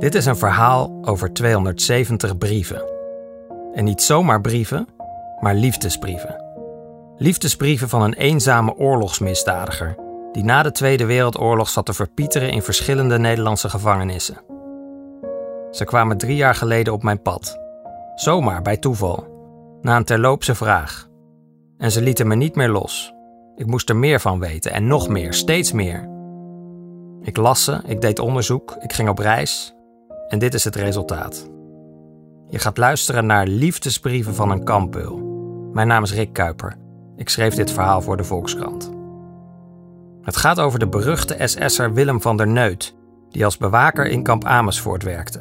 Dit is een verhaal over 270 brieven. En niet zomaar brieven, maar liefdesbrieven. Liefdesbrieven van een eenzame oorlogsmisdadiger die na de Tweede Wereldoorlog zat te verpieteren in verschillende Nederlandse gevangenissen. Ze kwamen drie jaar geleden op mijn pad. Zomaar, bij toeval. Na een terloopse vraag. En ze lieten me niet meer los. Ik moest er meer van weten en nog meer, steeds meer. Ik las ze, ik deed onderzoek, ik ging op reis. En dit is het resultaat. Je gaat luisteren naar Liefdesbrieven van een kampeul. Mijn naam is Rick Kuiper. Ik schreef dit verhaal voor de Volkskrant. Het gaat over de beruchte SS'er Willem van der Neut, die als bewaker in kamp Amersfoort werkte.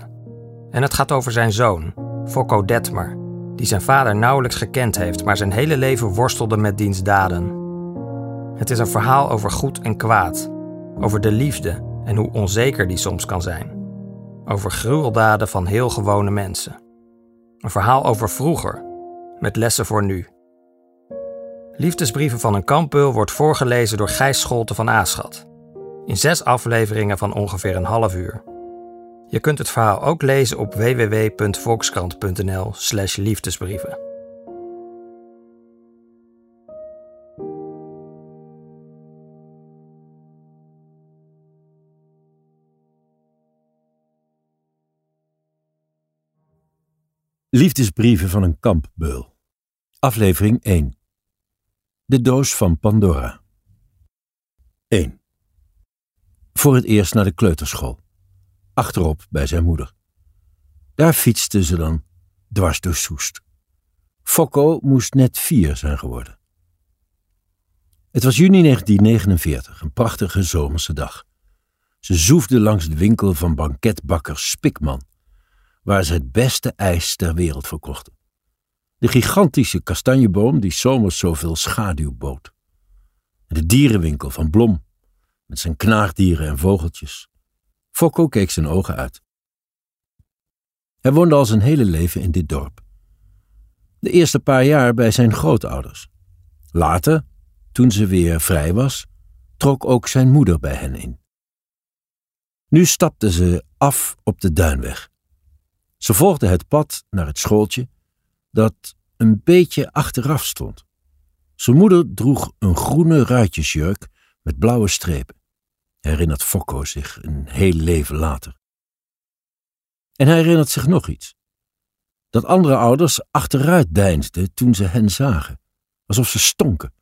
En het gaat over zijn zoon, Fokko Detmer, die zijn vader nauwelijks gekend heeft, maar zijn hele leven worstelde met diens daden. Het is een verhaal over goed en kwaad, over de liefde en hoe onzeker die soms kan zijn. Over gruweldaden van heel gewone mensen. Een verhaal over vroeger, met lessen voor nu. Liefdesbrieven van een kampbeul wordt voorgelezen door Gijs Scholte van Aaschat. In zes afleveringen van ongeveer een half uur. Je kunt het verhaal ook lezen op www.volkskrant.nl/slash liefdesbrieven. Van een kampbeul. Aflevering 1. De doos van Pandora. 1. Voor het eerst naar de kleuterschool. Achterop bij zijn moeder. Daar fietsten ze dan dwars door Soest. Fokko moest net vier zijn geworden. Het was juni 1949, een prachtige zomerse dag. Ze zoefde langs de winkel van banketbakker Spikman waar ze het beste ijs ter wereld verkochten. De gigantische kastanjeboom die zomers zoveel schaduw bood. De dierenwinkel van Blom, met zijn knaagdieren en vogeltjes. Fokko keek zijn ogen uit. Hij woonde al zijn hele leven in dit dorp. De eerste paar jaar bij zijn grootouders. Later, toen ze weer vrij was, trok ook zijn moeder bij hen in. Nu stapten ze af op de duinweg. Ze volgde het pad naar het schooltje, dat een beetje achteraf stond. Zijn moeder droeg een groene ruitjesjurk met blauwe strepen, herinnert Fokko zich een heel leven later. En hij herinnert zich nog iets. Dat andere ouders achteruit deinsden toen ze hen zagen, alsof ze stonken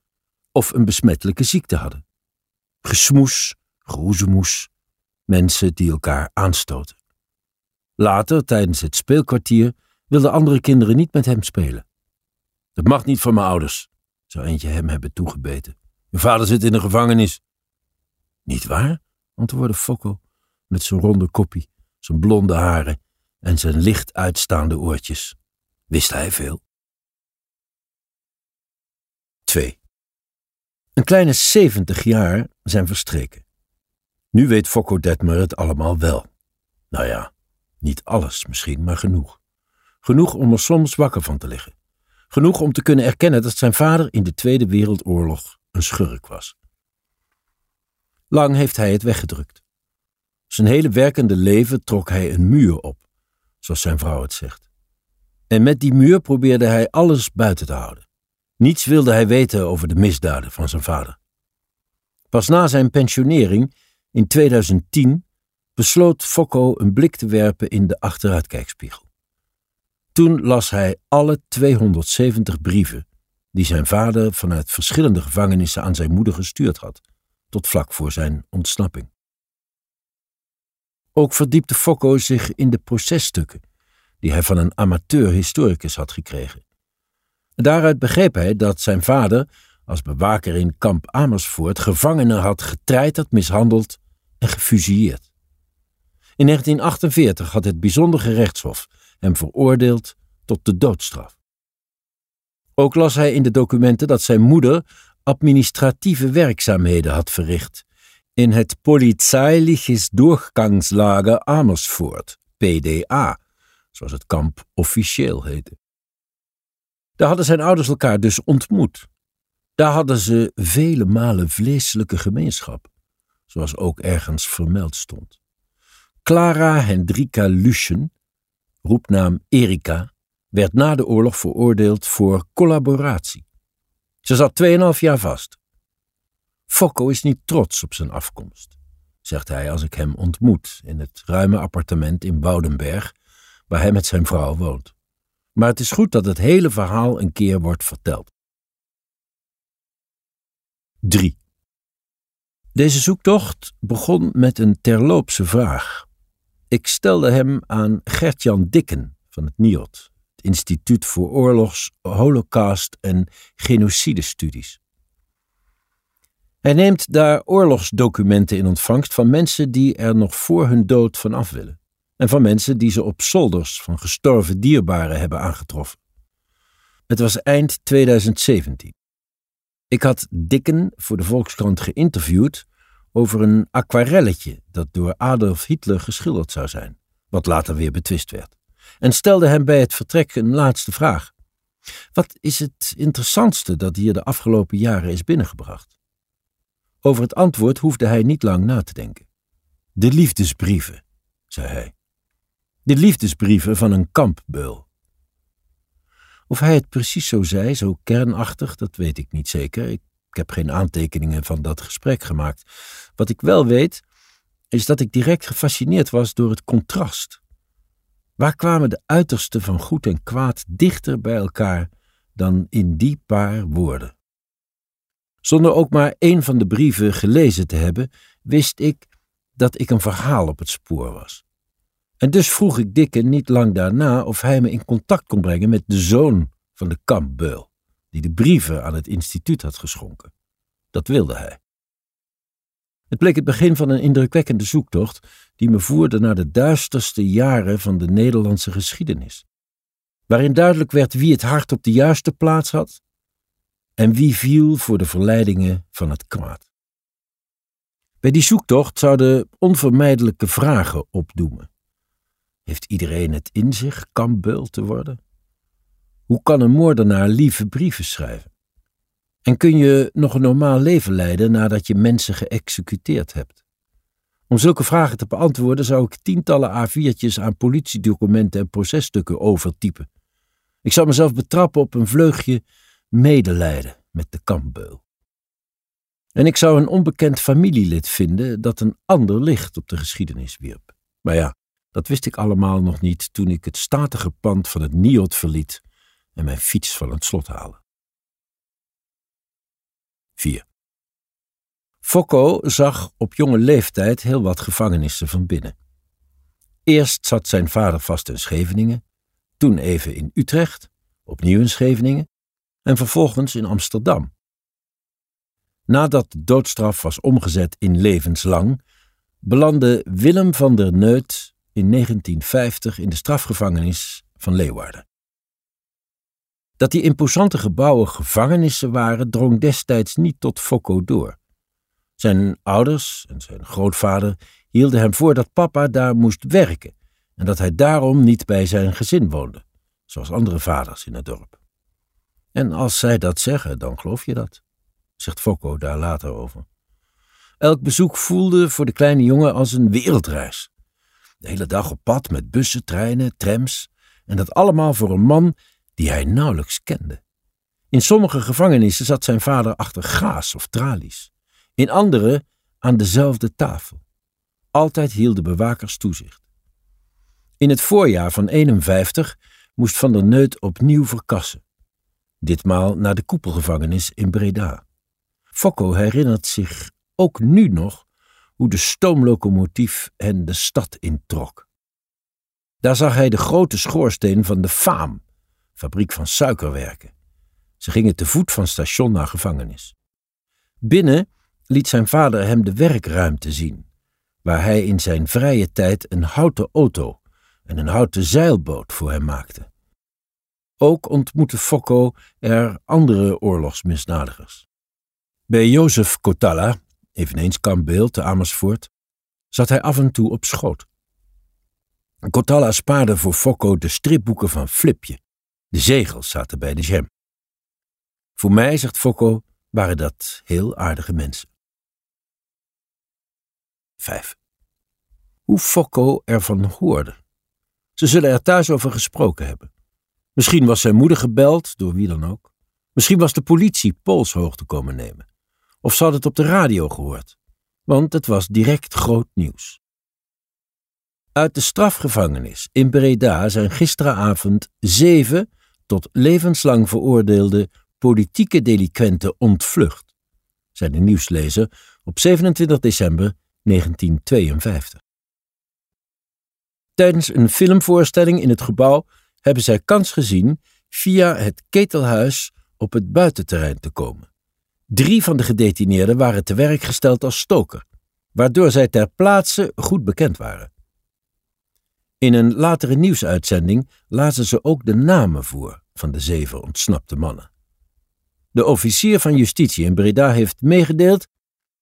of een besmettelijke ziekte hadden. Gesmoes, geroezemoes, mensen die elkaar aanstoten. Later, tijdens het speelkwartier, wilden andere kinderen niet met hem spelen. Dat mag niet van mijn ouders, zou eentje hem hebben toegebeten. Je vader zit in de gevangenis. Niet waar? antwoordde Fokko met zijn ronde koppie, zijn blonde haren en zijn licht uitstaande oortjes. Wist hij veel? 2. Een kleine zeventig jaar zijn verstreken. Nu weet Fokko Detmer het allemaal wel. Nou ja, niet alles misschien, maar genoeg. Genoeg om er soms wakker van te liggen. Genoeg om te kunnen erkennen dat zijn vader in de Tweede Wereldoorlog een schurk was. Lang heeft hij het weggedrukt. Zijn hele werkende leven trok hij een muur op, zoals zijn vrouw het zegt. En met die muur probeerde hij alles buiten te houden. Niets wilde hij weten over de misdaden van zijn vader. Pas na zijn pensionering in 2010 besloot Fokko een blik te werpen in de achteruitkijkspiegel. Toen las hij alle 270 brieven die zijn vader vanuit verschillende gevangenissen aan zijn moeder gestuurd had, tot vlak voor zijn ontsnapping. Ook verdiepte Fokko zich in de processtukken die hij van een amateur-historicus had gekregen. Daaruit begreep hij dat zijn vader, als bewaker in kamp Amersfoort, gevangenen had getreiterd, mishandeld en gefusilleerd. In 1948 had het bijzonder gerechtshof hem veroordeeld tot de doodstraf. Ook las hij in de documenten dat zijn moeder administratieve werkzaamheden had verricht in het Polizeiliches Durchgangslager Amersfoort, PDA, zoals het kamp officieel heette. Daar hadden zijn ouders elkaar dus ontmoet. Daar hadden ze vele malen vleeselijke gemeenschap, zoals ook ergens vermeld stond. Clara Hendrika Luschen, roepnaam Erika, werd na de oorlog veroordeeld voor collaboratie. Ze zat 2,5 jaar vast. Fokko is niet trots op zijn afkomst, zegt hij als ik hem ontmoet in het ruime appartement in Woudenberg, waar hij met zijn vrouw woont. Maar het is goed dat het hele verhaal een keer wordt verteld. 3. Deze zoektocht begon met een terloopse vraag. Ik stelde hem aan Gertjan Dikken van het NIOT, het Instituut voor Oorlogs, Holocaust en Genocidestudies. Hij neemt daar oorlogsdocumenten in ontvangst van mensen die er nog voor hun dood van af willen, en van mensen die ze op zolders van gestorven dierbaren hebben aangetroffen. Het was eind 2017. Ik had Dikken voor de Volkskrant geïnterviewd over een aquarelletje dat door Adolf Hitler geschilderd zou zijn, wat later weer betwist werd, en stelde hem bij het vertrek een laatste vraag. Wat is het interessantste dat hier de afgelopen jaren is binnengebracht? Over het antwoord hoefde hij niet lang na te denken. De liefdesbrieven, zei hij. De liefdesbrieven van een kampbeul. Of hij het precies zo zei, zo kernachtig, dat weet ik niet zeker. Ik heb geen aantekeningen van dat gesprek gemaakt. Wat ik wel weet, is dat ik direct gefascineerd was door het contrast. Waar kwamen de uitersten van goed en kwaad dichter bij elkaar dan in die paar woorden? Zonder ook maar één van de brieven gelezen te hebben, wist ik dat ik een verhaal op het spoor was. En dus vroeg ik Dikke niet lang daarna of hij me in contact kon brengen met de zoon van de kampbeul, die de brieven aan het instituut had geschonken. Dat wilde hij. Het bleek het begin van een indrukwekkende zoektocht die me voerde naar de duisterste jaren van de Nederlandse geschiedenis, waarin duidelijk werd wie het hart op de juiste plaats had en wie viel voor de verleidingen van het kwaad. Bij die zoektocht zouden onvermijdelijke vragen opdoemen. Heeft iedereen het in zich kambeul te worden? Hoe kan een moordenaar lieve brieven schrijven? En kun je nog een normaal leven leiden nadat je mensen geëxecuteerd hebt? Om zulke vragen te beantwoorden zou ik tientallen A4'tjes aan politiedocumenten en processtukken overtypen. Ik zou mezelf betrappen op een vleugje medelijden met de kampbeul. En ik zou een onbekend familielid vinden dat een ander licht op de geschiedenis wierp. Maar ja, dat wist ik allemaal nog niet toen ik het statige pand van het Niot verliet en mijn fiets van het slot haalde. 4. Fokko zag op jonge leeftijd heel wat gevangenissen van binnen. Eerst zat zijn vader vast in Scheveningen, toen even in Utrecht, opnieuw in Scheveningen en vervolgens in Amsterdam. Nadat de doodstraf was omgezet in levenslang, belandde Willem van der Neut in 1950 in de strafgevangenis van Leeuwarden. Dat die imposante gebouwen gevangenissen waren, drong destijds niet tot Fokko door. Zijn ouders en zijn grootvader hielden hem voor dat papa daar moest werken en dat hij daarom niet bij zijn gezin woonde, zoals andere vaders in het dorp. En als zij dat zeggen, dan geloof je dat, zegt Fokko daar later over. Elk bezoek voelde voor de kleine jongen als een wereldreis. De hele dag op pad met bussen, treinen, trams, en dat allemaal voor een man die hij nauwelijks kende. In sommige gevangenissen zat zijn vader achter gaas of tralies, in andere aan dezelfde tafel. Altijd hielden bewakers toezicht. In het voorjaar van 51 moest Van der Neut opnieuw verkassen ditmaal naar de koepelgevangenis in Breda. Fokko herinnert zich ook nu nog hoe de stoomlocomotief hen de stad introk. Daar zag hij de grote schoorsteen van de Faam, fabriek van suikerwerken. Ze gingen te voet van station naar gevangenis. Binnen liet zijn vader hem de werkruimte zien, waar hij in zijn vrije tijd een houten auto, en een houten zeilboot voor hem maakte. Ook ontmoette Fokko er andere oorlogsmisdadigers. Bij Jozef Kotala, eveneens kampbeeld te Amersfoort, zat hij af en toe op schoot. Kotala spaarde voor Fokko de stripboeken van Flipje. De zegels zaten bij de jam. Voor mij, zegt Fokko, waren dat heel aardige mensen. 5. Hoe Fokko ervan hoorde. Ze zullen er thuis over gesproken hebben. Misschien was zijn moeder gebeld, door wie dan ook. Misschien was de politie polshoogte komen nemen. Of ze had het op de radio gehoord, want het was direct groot nieuws. Uit de strafgevangenis in Breda zijn gisteravond zeven tot levenslang veroordeelde politieke delinquenten ontvlucht, zei de nieuwslezer op 27 december 1952. Tijdens een filmvoorstelling in het gebouw hebben zij kans gezien via het ketelhuis op het buitenterrein te komen. Drie van de gedetineerden waren te werk gesteld als stoker, waardoor zij ter plaatse goed bekend waren. In een latere nieuwsuitzending lazen ze ook de namen voor van de zeven ontsnapte mannen. De officier van justitie in Breda heeft meegedeeld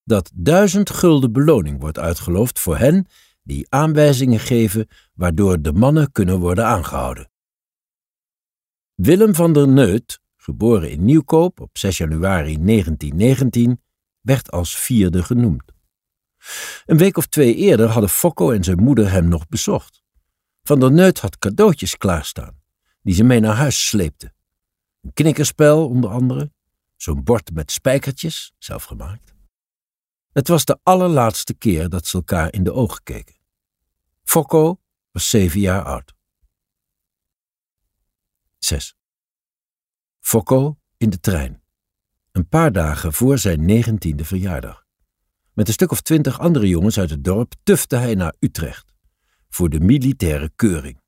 dat duizend gulden beloning wordt uitgeloofd voor hen die aanwijzingen geven waardoor de mannen kunnen worden aangehouden. Willem van der Neut, geboren in Nieuwkoop op 6 januari 1919, werd als vierde genoemd. Een week of twee eerder hadden Fokko en zijn moeder hem nog bezocht. Van der Neut had cadeautjes klaarstaan, die ze mee naar huis sleepte. Een knikkerspel onder andere, zo'n bord met spijkertjes, zelf gemaakt. Het was de allerlaatste keer dat ze elkaar in de ogen keken. Fokko was zeven jaar oud. 6. Fokko in de trein. Een paar dagen voor zijn negentiende verjaardag. Met een stuk of twintig andere jongens uit het dorp tufte hij naar Utrecht voor de militaire keuring.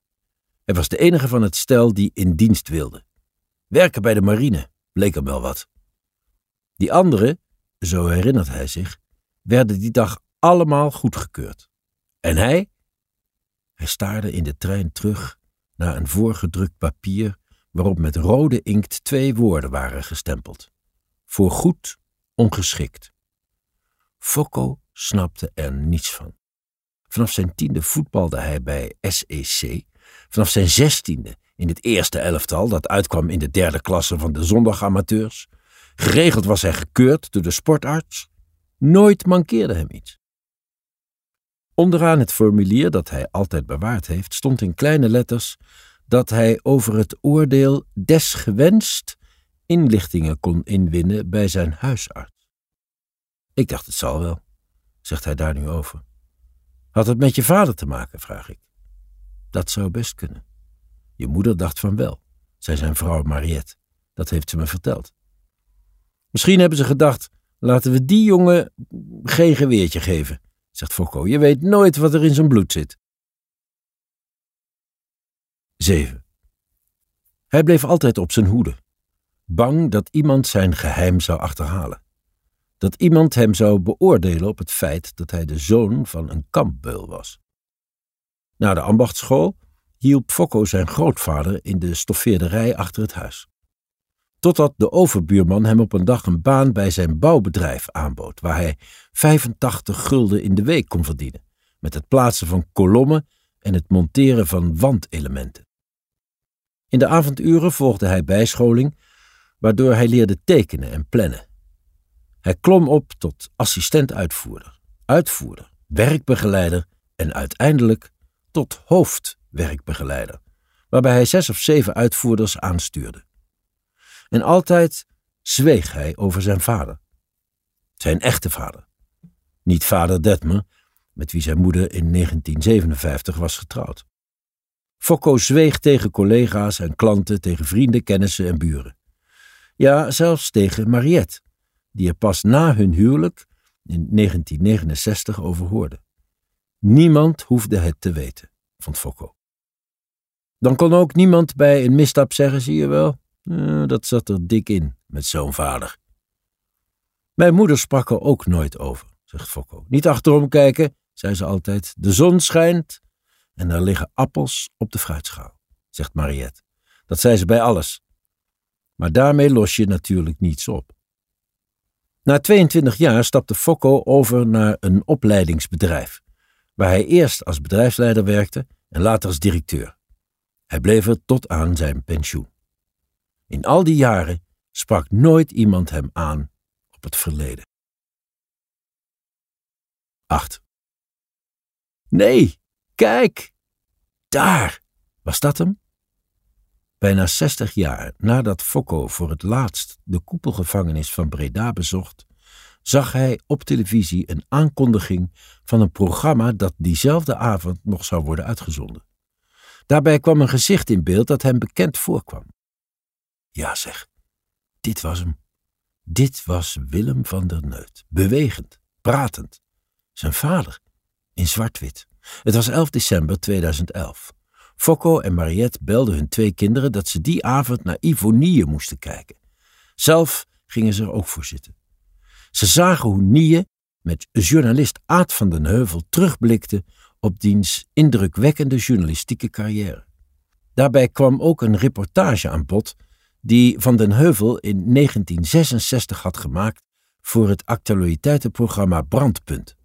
Hij was de enige van het stel die in dienst wilde. Werken bij de marine bleek hem wel wat. Die anderen, zo herinnert hij zich, werden die dag allemaal goedgekeurd. En hij? Hij staarde in de trein terug naar een voorgedrukt papier waarop met rode inkt twee woorden waren gestempeld: voor goed ongeschikt. Fokko snapte er niets van. Vanaf zijn tiende voetbalde hij bij SEC. Vanaf zijn zestiende in het eerste elftal dat uitkwam in de derde klasse van de zondagamateurs. Geregeld was hij gekeurd door de sportarts. Nooit mankeerde hem iets. Onderaan het formulier dat hij altijd bewaard heeft, stond in kleine letters dat hij over het oordeel desgewenst inlichtingen kon inwinnen bij zijn huisarts. Ik dacht het zal wel, zegt hij daar nu over. Had het met je vader te maken, vraag ik. Dat zou best kunnen. Je moeder dacht van wel, zei zijn vrouw Mariette. Dat heeft ze me verteld. Misschien hebben ze gedacht: laten we die jongen geen geweertje geven, zegt Fokko. Je weet nooit wat er in zijn bloed zit. 7. Hij bleef altijd op zijn hoede, bang dat iemand zijn geheim zou achterhalen. Dat iemand hem zou beoordelen op het feit dat hij de zoon van een kampbeul was. Na de ambachtschool hielp Fokko zijn grootvader in de stoffeerderij achter het huis. Totdat de overbuurman hem op een dag een baan bij zijn bouwbedrijf aanbood, waar hij 85 gulden in de week kon verdienen, met het plaatsen van kolommen en het monteren van wandelementen. In de avonduren volgde hij bijscholing, waardoor hij leerde tekenen en plannen. Hij klom op tot assistent-uitvoerder, uitvoerder, werkbegeleider en uiteindelijk tot hoofdwerkbegeleider, waarbij hij zes of zeven uitvoerders aanstuurde. En altijd zweeg hij over zijn vader. Zijn echte vader. Niet vader Detmer, met wie zijn moeder in 1957 was getrouwd. Fokko zweeg tegen collega's en klanten, tegen vrienden, kennissen en buren. Ja, zelfs tegen Mariette, die er pas na hun huwelijk in 1969 over hoorde. Niemand hoefde het te weten, vond Fokko. Dan kon ook niemand bij een misstap zeggen, zie je wel, eh, dat zat er dik in met zo'n vader. Mijn moeder sprak er ook nooit over, zegt Fokko. Niet achterom kijken, zei ze altijd. De zon schijnt en er liggen appels op de fruitschaal, zegt Mariette. Dat zei ze bij alles. Maar daarmee los je natuurlijk niets op. Na 22 jaar stapte Fokko over naar een opleidingsbedrijf, waar hij eerst als bedrijfsleider werkte en later als directeur. Hij bleef er tot aan zijn pensioen. In al die jaren sprak nooit iemand hem aan op het verleden. 8. Nee, kijk! Daar! Was dat hem? Bijna 60 jaar nadat Fokko voor het laatst de koepelgevangenis van Breda bezocht, zag hij op televisie een aankondiging van een programma dat diezelfde avond nog zou worden uitgezonden. Daarbij kwam een gezicht in beeld dat hem bekend voorkwam. Ja, zeg, dit was hem. Dit was Willem van der Neut, bewegend, pratend. Zijn vader, in zwart-wit. Het was 11 december 2011. Fokko en Mariette belden hun twee kinderen dat ze die avond naar Ivonie moesten kijken. Zelf gingen ze er ook voor zitten. Ze zagen hoe Nie met journalist Aad van den Heuvel terugblikte op diens indrukwekkende journalistieke carrière. Daarbij kwam ook een reportage aan bod die Van den Heuvel in 1966 had gemaakt voor het actualiteitenprogramma Brandpunt.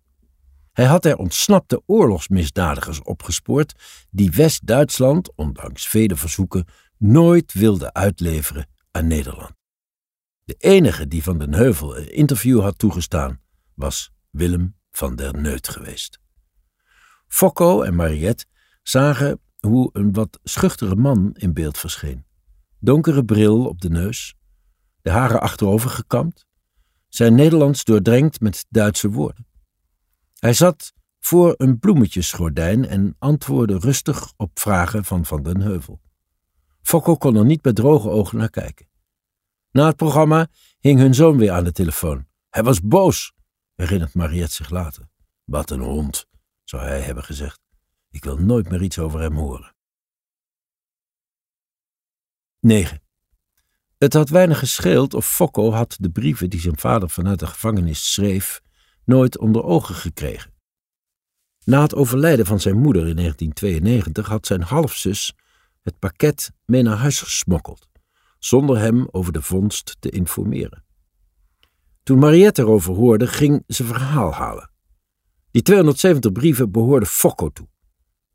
Hij had er ontsnapte oorlogsmisdadigers opgespoord die West-Duitsland, ondanks vele verzoeken, nooit wilde uitleveren aan Nederland. De enige die van den Heuvel een interview had toegestaan, was Willem van der Neut geweest. Fokko en Mariette zagen hoe een wat schuchtere man in beeld verscheen. Donkere bril op de neus, de haren achterover gekamd, zijn Nederlands doordrenkt met Duitse woorden. Hij zat voor een bloemetjesgordijn en antwoordde rustig op vragen van Van den Heuvel. Fokko kon er niet met droge ogen naar kijken. Na het programma hing hun zoon weer aan de telefoon. Hij was boos, herinnert Mariette zich later. Wat een hond, zou hij hebben gezegd. Ik wil nooit meer iets over hem horen. 9. Het had weinig gescheeld of Fokko had de brieven die zijn vader vanuit de gevangenis schreef nooit onder ogen gekregen. Na het overlijden van zijn moeder in 1992 had zijn halfzus het pakket mee naar huis gesmokkeld, zonder hem over de vondst te informeren. Toen Mariette erover hoorde, ging ze verhaal halen. Die 270 brieven behoorden Fokko toe,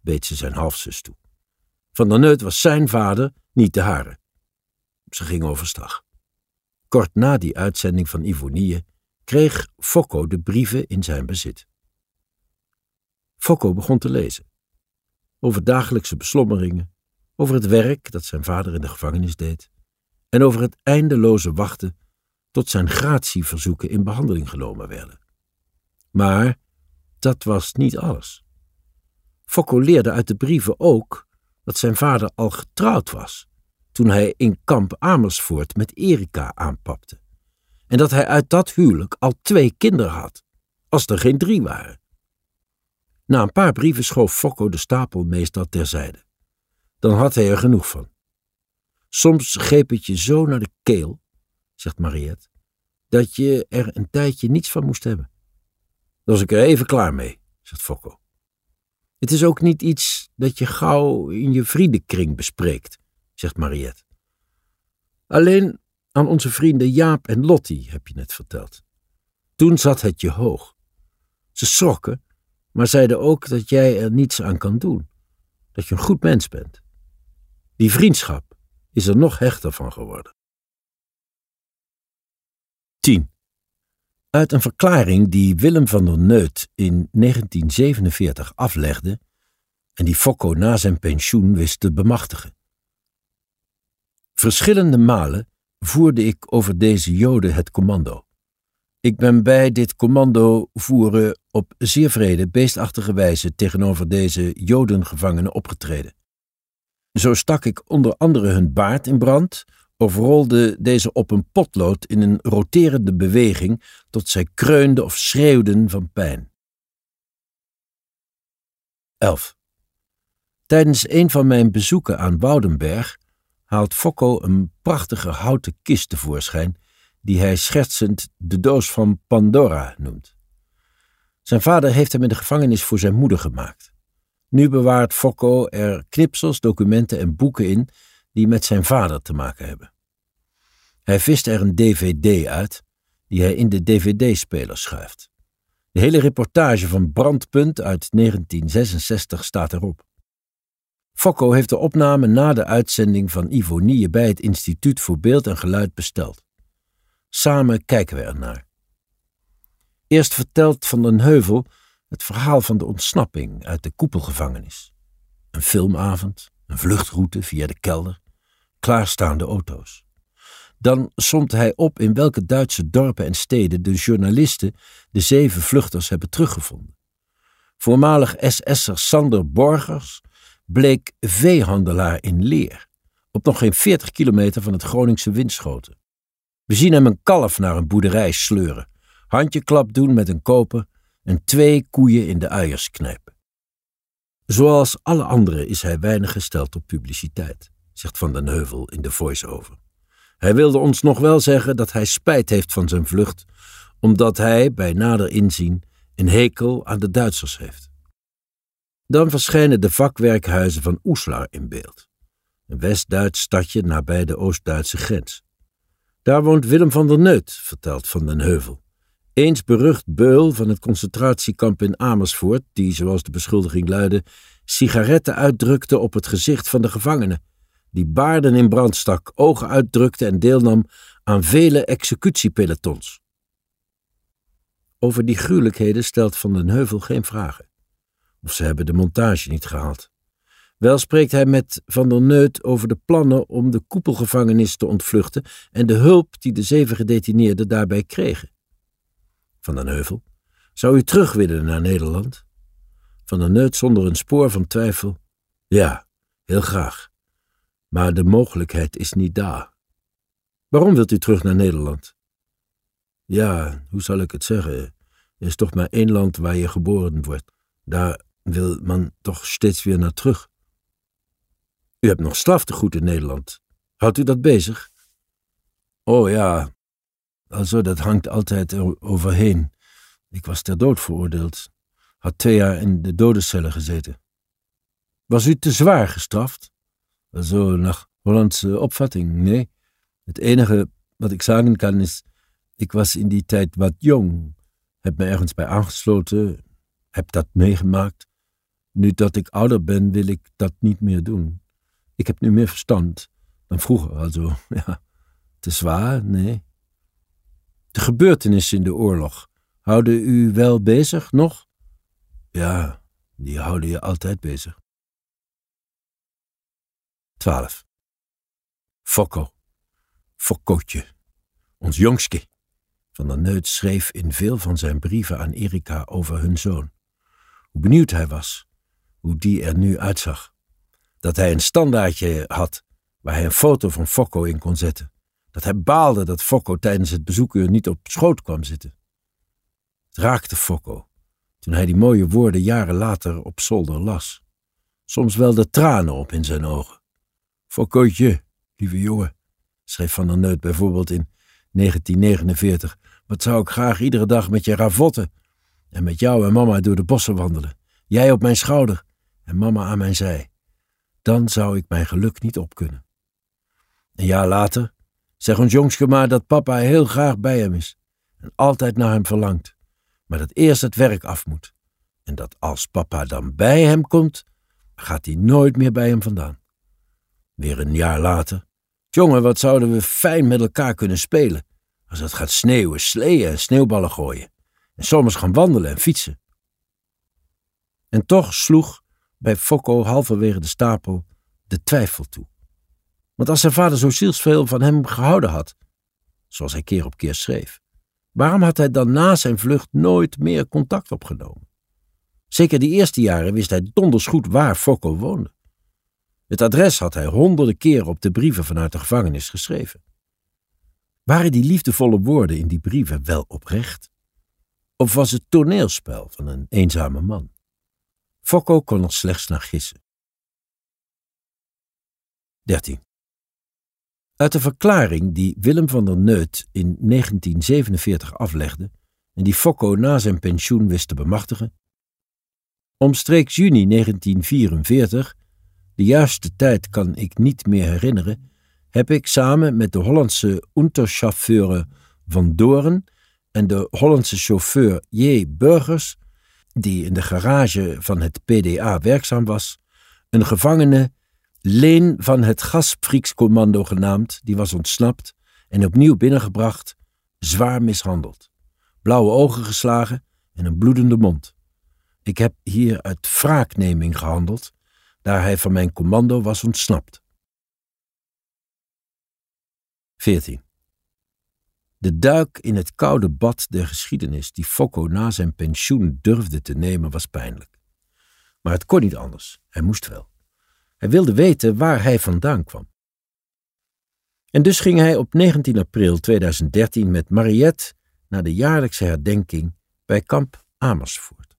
beet ze zijn halfzus toe. Van der Neut was zijn vader, niet de hare. Ze ging overstag. Kort na die uitzending van Ivonie kreeg Fokko de brieven in zijn bezit. Fokko begon te lezen. Over dagelijkse beslommeringen, over het werk dat zijn vader in de gevangenis deed en over het eindeloze wachten tot zijn gratieverzoeken in behandeling genomen werden. Maar dat was niet alles. Fokko leerde uit de brieven ook dat zijn vader al getrouwd was toen hij in kamp Amersfoort met Erika aanpapte en dat hij uit dat huwelijk al twee kinderen had, als er geen drie waren. Na een paar brieven schoof Fokko de stapel meestal terzijde. Dan had hij er genoeg van. Soms greep het je zo naar de keel, zegt Mariette, dat je er een tijdje niets van moest hebben. Dan was ik er even klaar mee, zegt Fokko. Het is ook niet iets dat je gauw in je vriendenkring bespreekt, zegt Mariette. Alleen aan onze vrienden Jaap en Lottie, heb je net verteld. Toen zat het je hoog. Ze schrokken, maar zeiden ook dat jij er niets aan kan doen. Dat je een goed mens bent. Die vriendschap is er nog hechter van geworden. 10. Uit een verklaring die Willem van der Neut in 1947 aflegde en die Fokko na zijn pensioen wist te bemachtigen. Verschillende malen voerde ik over deze Joden het commando. Ik ben bij dit commando voeren op zeer vrede, beestachtige wijze tegenover deze Jodengevangenen opgetreden. Zo stak ik onder andere hun baard in brand, of rolde deze op een potlood in een roterende beweging tot zij kreunden of schreeuwden van pijn. 11. Tijdens een van mijn bezoeken aan Woudenberg haalt Fokko een prachtige houten kist tevoorschijn, die hij schertsend de doos van Pandora noemt. Zijn vader heeft hem in de gevangenis voor zijn moeder gemaakt. Nu bewaart Fokko er knipsels, documenten en boeken in die met zijn vader te maken hebben. Hij vist er een dvd uit, die hij in de dvd-speler schuift. De hele reportage van Brandpunt uit 1966 staat erop. Fokko heeft de opname na de uitzending van Ivonie bij het Instituut voor Beeld en Geluid besteld. Samen kijken we ernaar. Eerst vertelt Van den Heuvel het verhaal van de ontsnapping uit de koepelgevangenis. Een filmavond, een vluchtroute via de kelder, klaarstaande auto's. Dan somt hij op in welke Duitse dorpen en steden de journalisten de zeven vluchters hebben teruggevonden. Voormalig SS'er Sander Borgers bleek veehandelaar in Leer, op nog geen 40 kilometer van het Groningse Winschoten. We zien hem een kalf naar een boerderij sleuren, handjeklap doen met een koper en twee koeien in de uiers knijpen. Zoals alle anderen is hij weinig gesteld op publiciteit, zegt Van den Heuvel in de voice-over. Hij wilde ons nog wel zeggen dat hij spijt heeft van zijn vlucht, omdat hij, bij nader inzien, een hekel aan de Duitsers heeft. Dan verschijnen de vakwerkhuizen van Oeslar in beeld, een West-Duits stadje nabij de Oost-Duitse grens. Daar woont Willem van der Neut, vertelt Van den Heuvel. Eens berucht beul van het concentratiekamp in Amersfoort, die, zoals de beschuldiging luidde, sigaretten uitdrukte op het gezicht van de gevangenen, die baarden in brand stak, ogen uitdrukte en deelnam aan vele executiepelotons. Over die gruwelijkheden stelt Van den Heuvel geen vragen. Of ze hebben de montage niet gehaald. Wel spreekt hij met Van der Neut over de plannen om de koepelgevangenis te ontvluchten en de hulp die de zeven gedetineerden daarbij kregen. Van den Heuvel, zou u terug willen naar Nederland? Van der Neut zonder een spoor van twijfel. Ja, heel graag. Maar de mogelijkheid is niet daar. Waarom wilt u terug naar Nederland? Ja, hoe zal ik het zeggen? Er is toch maar één land waar je geboren wordt. Daar wil man toch steeds weer naar terug. U hebt nog straftegoed in Nederland. Houdt u dat bezig? Oh ja, also dat hangt altijd overheen. Ik was ter dood veroordeeld. Had twee jaar in de dodencellen gezeten. Was u te zwaar gestraft? Also nach Hollandse opvatting, nee. Het enige wat ik zeggen kan is, ik was in die tijd wat jong, heb me ergens bij aangesloten, heb dat meegemaakt. Nu dat ik ouder ben, wil ik dat niet meer doen. Ik heb nu meer verstand dan vroeger, also, ja. Te zwaar, nee. De gebeurtenissen in de oorlog houden u wel bezig nog? Ja, die houden je altijd bezig. 12. Fokko. Fokkootje. Ons jongske. Van der Neut schreef in veel van zijn brieven aan Erika over hun zoon. Hoe benieuwd hij was, hoe die er nu uitzag. Dat hij een standaardje had waar hij een foto van Fokko in kon zetten. Dat hij baalde dat Fokko tijdens het bezoekuur niet op schoot kwam zitten. Het raakte Fokko toen hij die mooie woorden jaren later op zolder las. Soms wel de tranen op in zijn ogen. Fokkootje, lieve jongen, schreef Van der Neut bijvoorbeeld in 1949. Wat zou ik graag iedere dag met je ravotten en met jou en mama door de bossen wandelen. Jij op mijn schouder en mama aan mijn zij. Dan zou ik mijn geluk niet opkunnen. Een jaar later zeg ons jongske maar dat papa heel graag bij hem is en altijd naar hem verlangt, maar dat eerst het werk af moet. En dat als papa dan bij hem komt, gaat hij nooit meer bij hem vandaan. Weer een jaar later. Jongen, wat zouden we fijn met elkaar kunnen spelen. Als het gaat sneeuwen, sleeën en sneeuwballen gooien. En zomers gaan wandelen en fietsen. En toch sloeg bij Fokko halverwege de stapel de twijfel toe. Want als zijn vader zo zielsveel van hem gehouden had, zoals hij keer op keer schreef, waarom had hij dan na zijn vlucht nooit meer contact opgenomen? Zeker die eerste jaren wist hij donders goed waar Fokko woonde. Het adres had hij honderden keren op de brieven vanuit de gevangenis geschreven. Waren die liefdevolle woorden in die brieven wel oprecht? Of was het toneelspel van een eenzame man? Fokko kon er slechts naar gissen. 13. Uit de verklaring die Willem van der Neut in 1947 aflegde en die Fokko na zijn pensioen wist te bemachtigen, Omstreeks juni 1944, de juiste tijd kan ik niet meer herinneren, heb ik samen met de Hollandse unterchauffeur Van Doren en de Hollandse chauffeur J. Burgers, die in de garage van het PDA werkzaam was, een gevangene Leen van het Gasfrikscommando genaamd, die was ontsnapt en opnieuw binnengebracht, zwaar mishandeld. Blauwe ogen geslagen en een bloedende mond. Ik heb hier uit wraakneming gehandeld, daar hij van mijn commando was ontsnapt. 14. De duik in het koude bad der geschiedenis die Fokko na zijn pensioen durfde te nemen was pijnlijk. Maar het kon niet anders, hij moest wel. Hij wilde weten waar hij vandaan kwam. En dus ging hij op 19 april 2013 met Mariette naar de jaarlijkse herdenking bij kamp Amersfoort.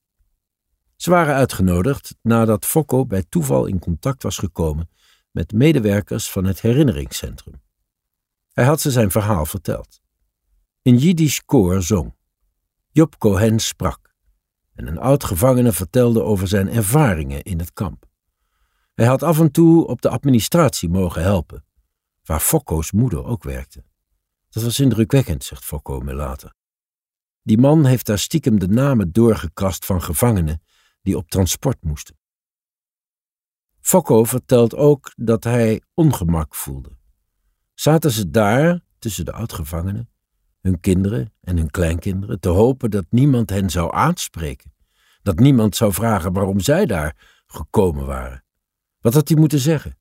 Ze waren uitgenodigd nadat Fokko bij toeval in contact was gekomen met medewerkers van het herinneringscentrum. Hij had ze zijn verhaal verteld. Een Jiddisch koor zong. Job Cohen sprak. En een oud gevangene vertelde over zijn ervaringen in het kamp. Hij had af en toe op de administratie mogen helpen, waar Fokko's moeder ook werkte. Dat was indrukwekkend, zegt Fokko me later. Die man heeft daar stiekem de namen doorgekrast van gevangenen die op transport moesten. Fokko vertelt ook dat hij ongemak voelde. Zaten ze daar, tussen de oudgevangenen, hun kinderen en hun kleinkinderen, te hopen dat niemand hen zou aanspreken, dat niemand zou vragen waarom zij daar gekomen waren. Wat had hij moeten zeggen?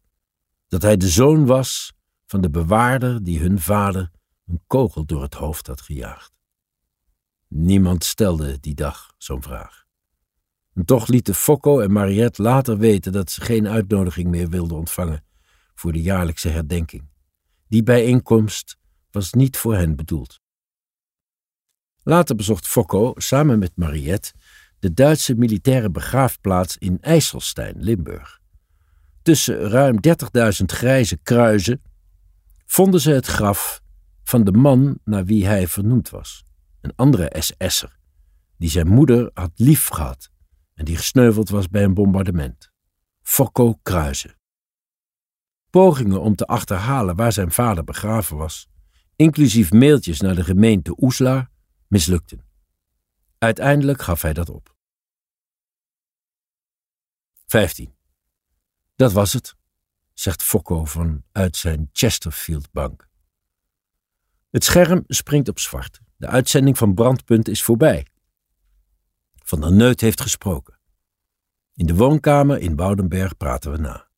Dat hij de zoon was van de bewaarder die hun vader een kogel door het hoofd had gejaagd. Niemand stelde die dag zo'n vraag. En toch lieten Fokko en Mariette later weten dat ze geen uitnodiging meer wilden ontvangen voor de jaarlijkse herdenking. Die bijeenkomst was niet voor hen bedoeld. Later bezocht Fokko samen met Mariette de Duitse militaire begraafplaats in IJsselstein, Limburg. Tussen ruim 30.000 grijze kruizen vonden ze het graf van de man naar wie hij vernoemd was, een andere SS'er, die zijn moeder had lief gehad en die gesneuveld was bij een bombardement. Fokko Kruizen. Pogingen om te achterhalen waar zijn vader begraven was, inclusief mailtjes naar de gemeente Oeslar, mislukten. Uiteindelijk gaf hij dat op. 15. Dat was het, zegt Fokko vanuit zijn Chesterfield-bank. Het scherm springt op zwart. De uitzending van Brandpunt is voorbij. Van der Neut heeft gesproken. In de woonkamer in Woudenberg praten we na.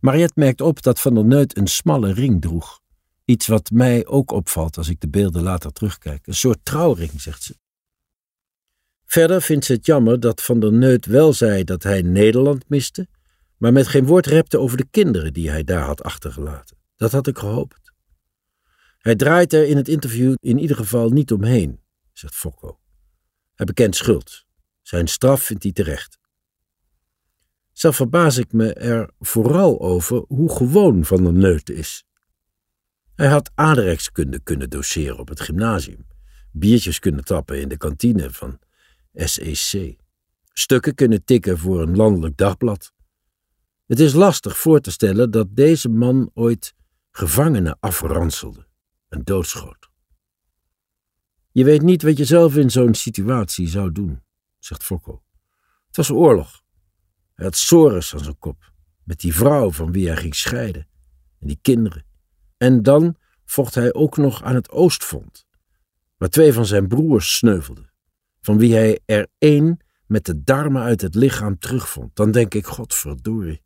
Mariette merkt op dat Van der Neut een smalle ring droeg. Iets wat mij ook opvalt als ik de beelden later terugkijk. Een soort trouwring, zegt ze. Verder vindt ze het jammer dat Van der Neut wel zei dat hij Nederland miste, maar met geen woord repte over de kinderen die hij daar had achtergelaten. Dat had ik gehoopt. Hij draait er in het interview in ieder geval niet omheen, zegt Fokko. Hij bekent schuld. Zijn straf vindt hij terecht. Zelf verbaas ik me er vooral over hoe gewoon Van der Neut is. Hij had aardrijkskunde kunnen doseren op het gymnasium, biertjes kunnen tappen in de kantine van SEC, stukken kunnen tikken voor een landelijk dagblad. Het is lastig voor te stellen dat deze man ooit gevangenen afranselde en doodschoot. Je weet niet wat je zelf in zo'n situatie zou doen, zegt Fokko. Het was oorlog. Hij had sores aan zijn kop, met die vrouw van wie hij ging scheiden, en die kinderen. En dan vocht hij ook nog aan het Oostfront, waar twee van zijn broers sneuvelden, van wie hij er één met de darmen uit het lichaam terugvond. Dan denk ik, godverdorie,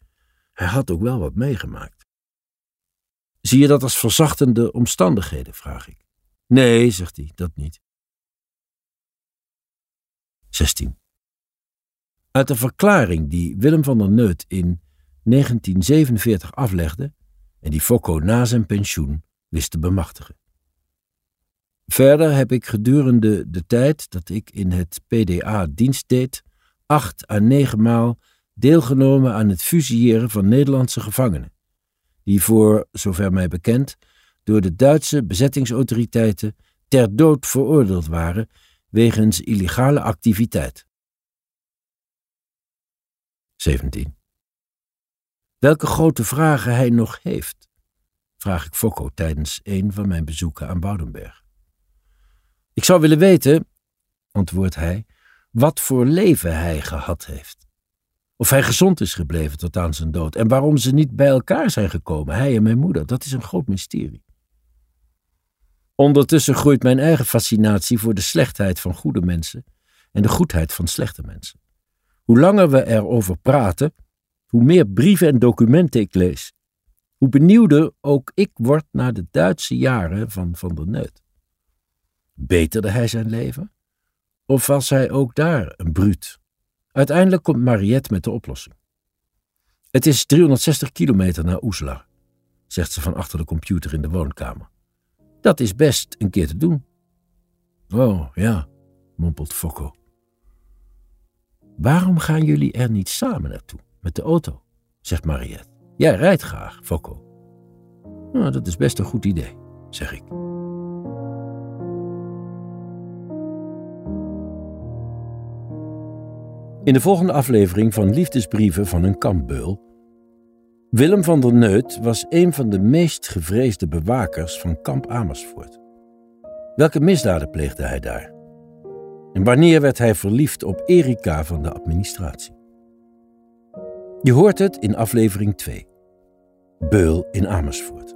hij had ook wel wat meegemaakt. Zie je dat als verzachtende omstandigheden, vraag ik. Nee, zegt hij, dat niet. 16. Uit de verklaring die Willem van der Neut in 1947 aflegde en die Fokko na zijn pensioen wist te bemachtigen. Verder heb ik gedurende de tijd dat ik in het PDA dienst deed, acht à negen maal deelgenomen aan het fusilleren van Nederlandse gevangenen, die voor, zover mij bekend, door de Duitse bezettingsautoriteiten ter dood veroordeeld waren wegens illegale activiteit. 17. Welke grote vragen hij nog heeft, vraag ik Fokko tijdens een van mijn bezoeken aan Boudenberg. Ik zou willen weten, antwoordt hij, wat voor leven hij gehad heeft. Of hij gezond is gebleven tot aan zijn dood en waarom ze niet bij elkaar zijn gekomen, hij en mijn moeder, dat is een groot mysterie. Ondertussen groeit mijn eigen fascinatie voor de slechtheid van goede mensen en de goedheid van slechte mensen. Hoe langer we erover praten, hoe meer brieven en documenten ik lees. Hoe benieuwder ook ik word naar de Duitse jaren van Van der Neut. Beterde hij zijn leven? Of was hij ook daar een bruut? Uiteindelijk komt Mariette met de oplossing. Het is 360 kilometer naar Oeslar, zegt ze van achter de computer in de woonkamer. Dat is best een keer te doen. Oh, ja, mompelt Fokko. Waarom gaan jullie er niet samen naartoe, met de auto? zegt Mariette. Jij rijdt graag, Fokko. Nou, dat is best een goed idee, zeg ik. In de volgende aflevering van Liefdesbrieven van een kampbeul. Willem van der Neut was een van de meest gevreesde bewakers van kamp Amersfoort. Welke misdaden pleegde hij daar? En wanneer werd hij verliefd op Erika van de administratie? Je hoort het in aflevering 2. Beul in Amersfoort.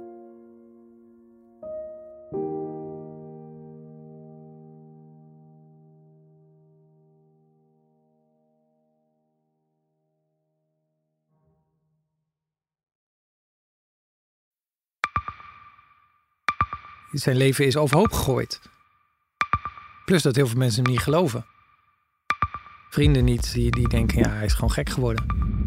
Zijn leven is overhoop gegooid. Plus dat heel veel mensen hem niet geloven. Vrienden niet, die, die denken, ja, hij is gewoon gek geworden.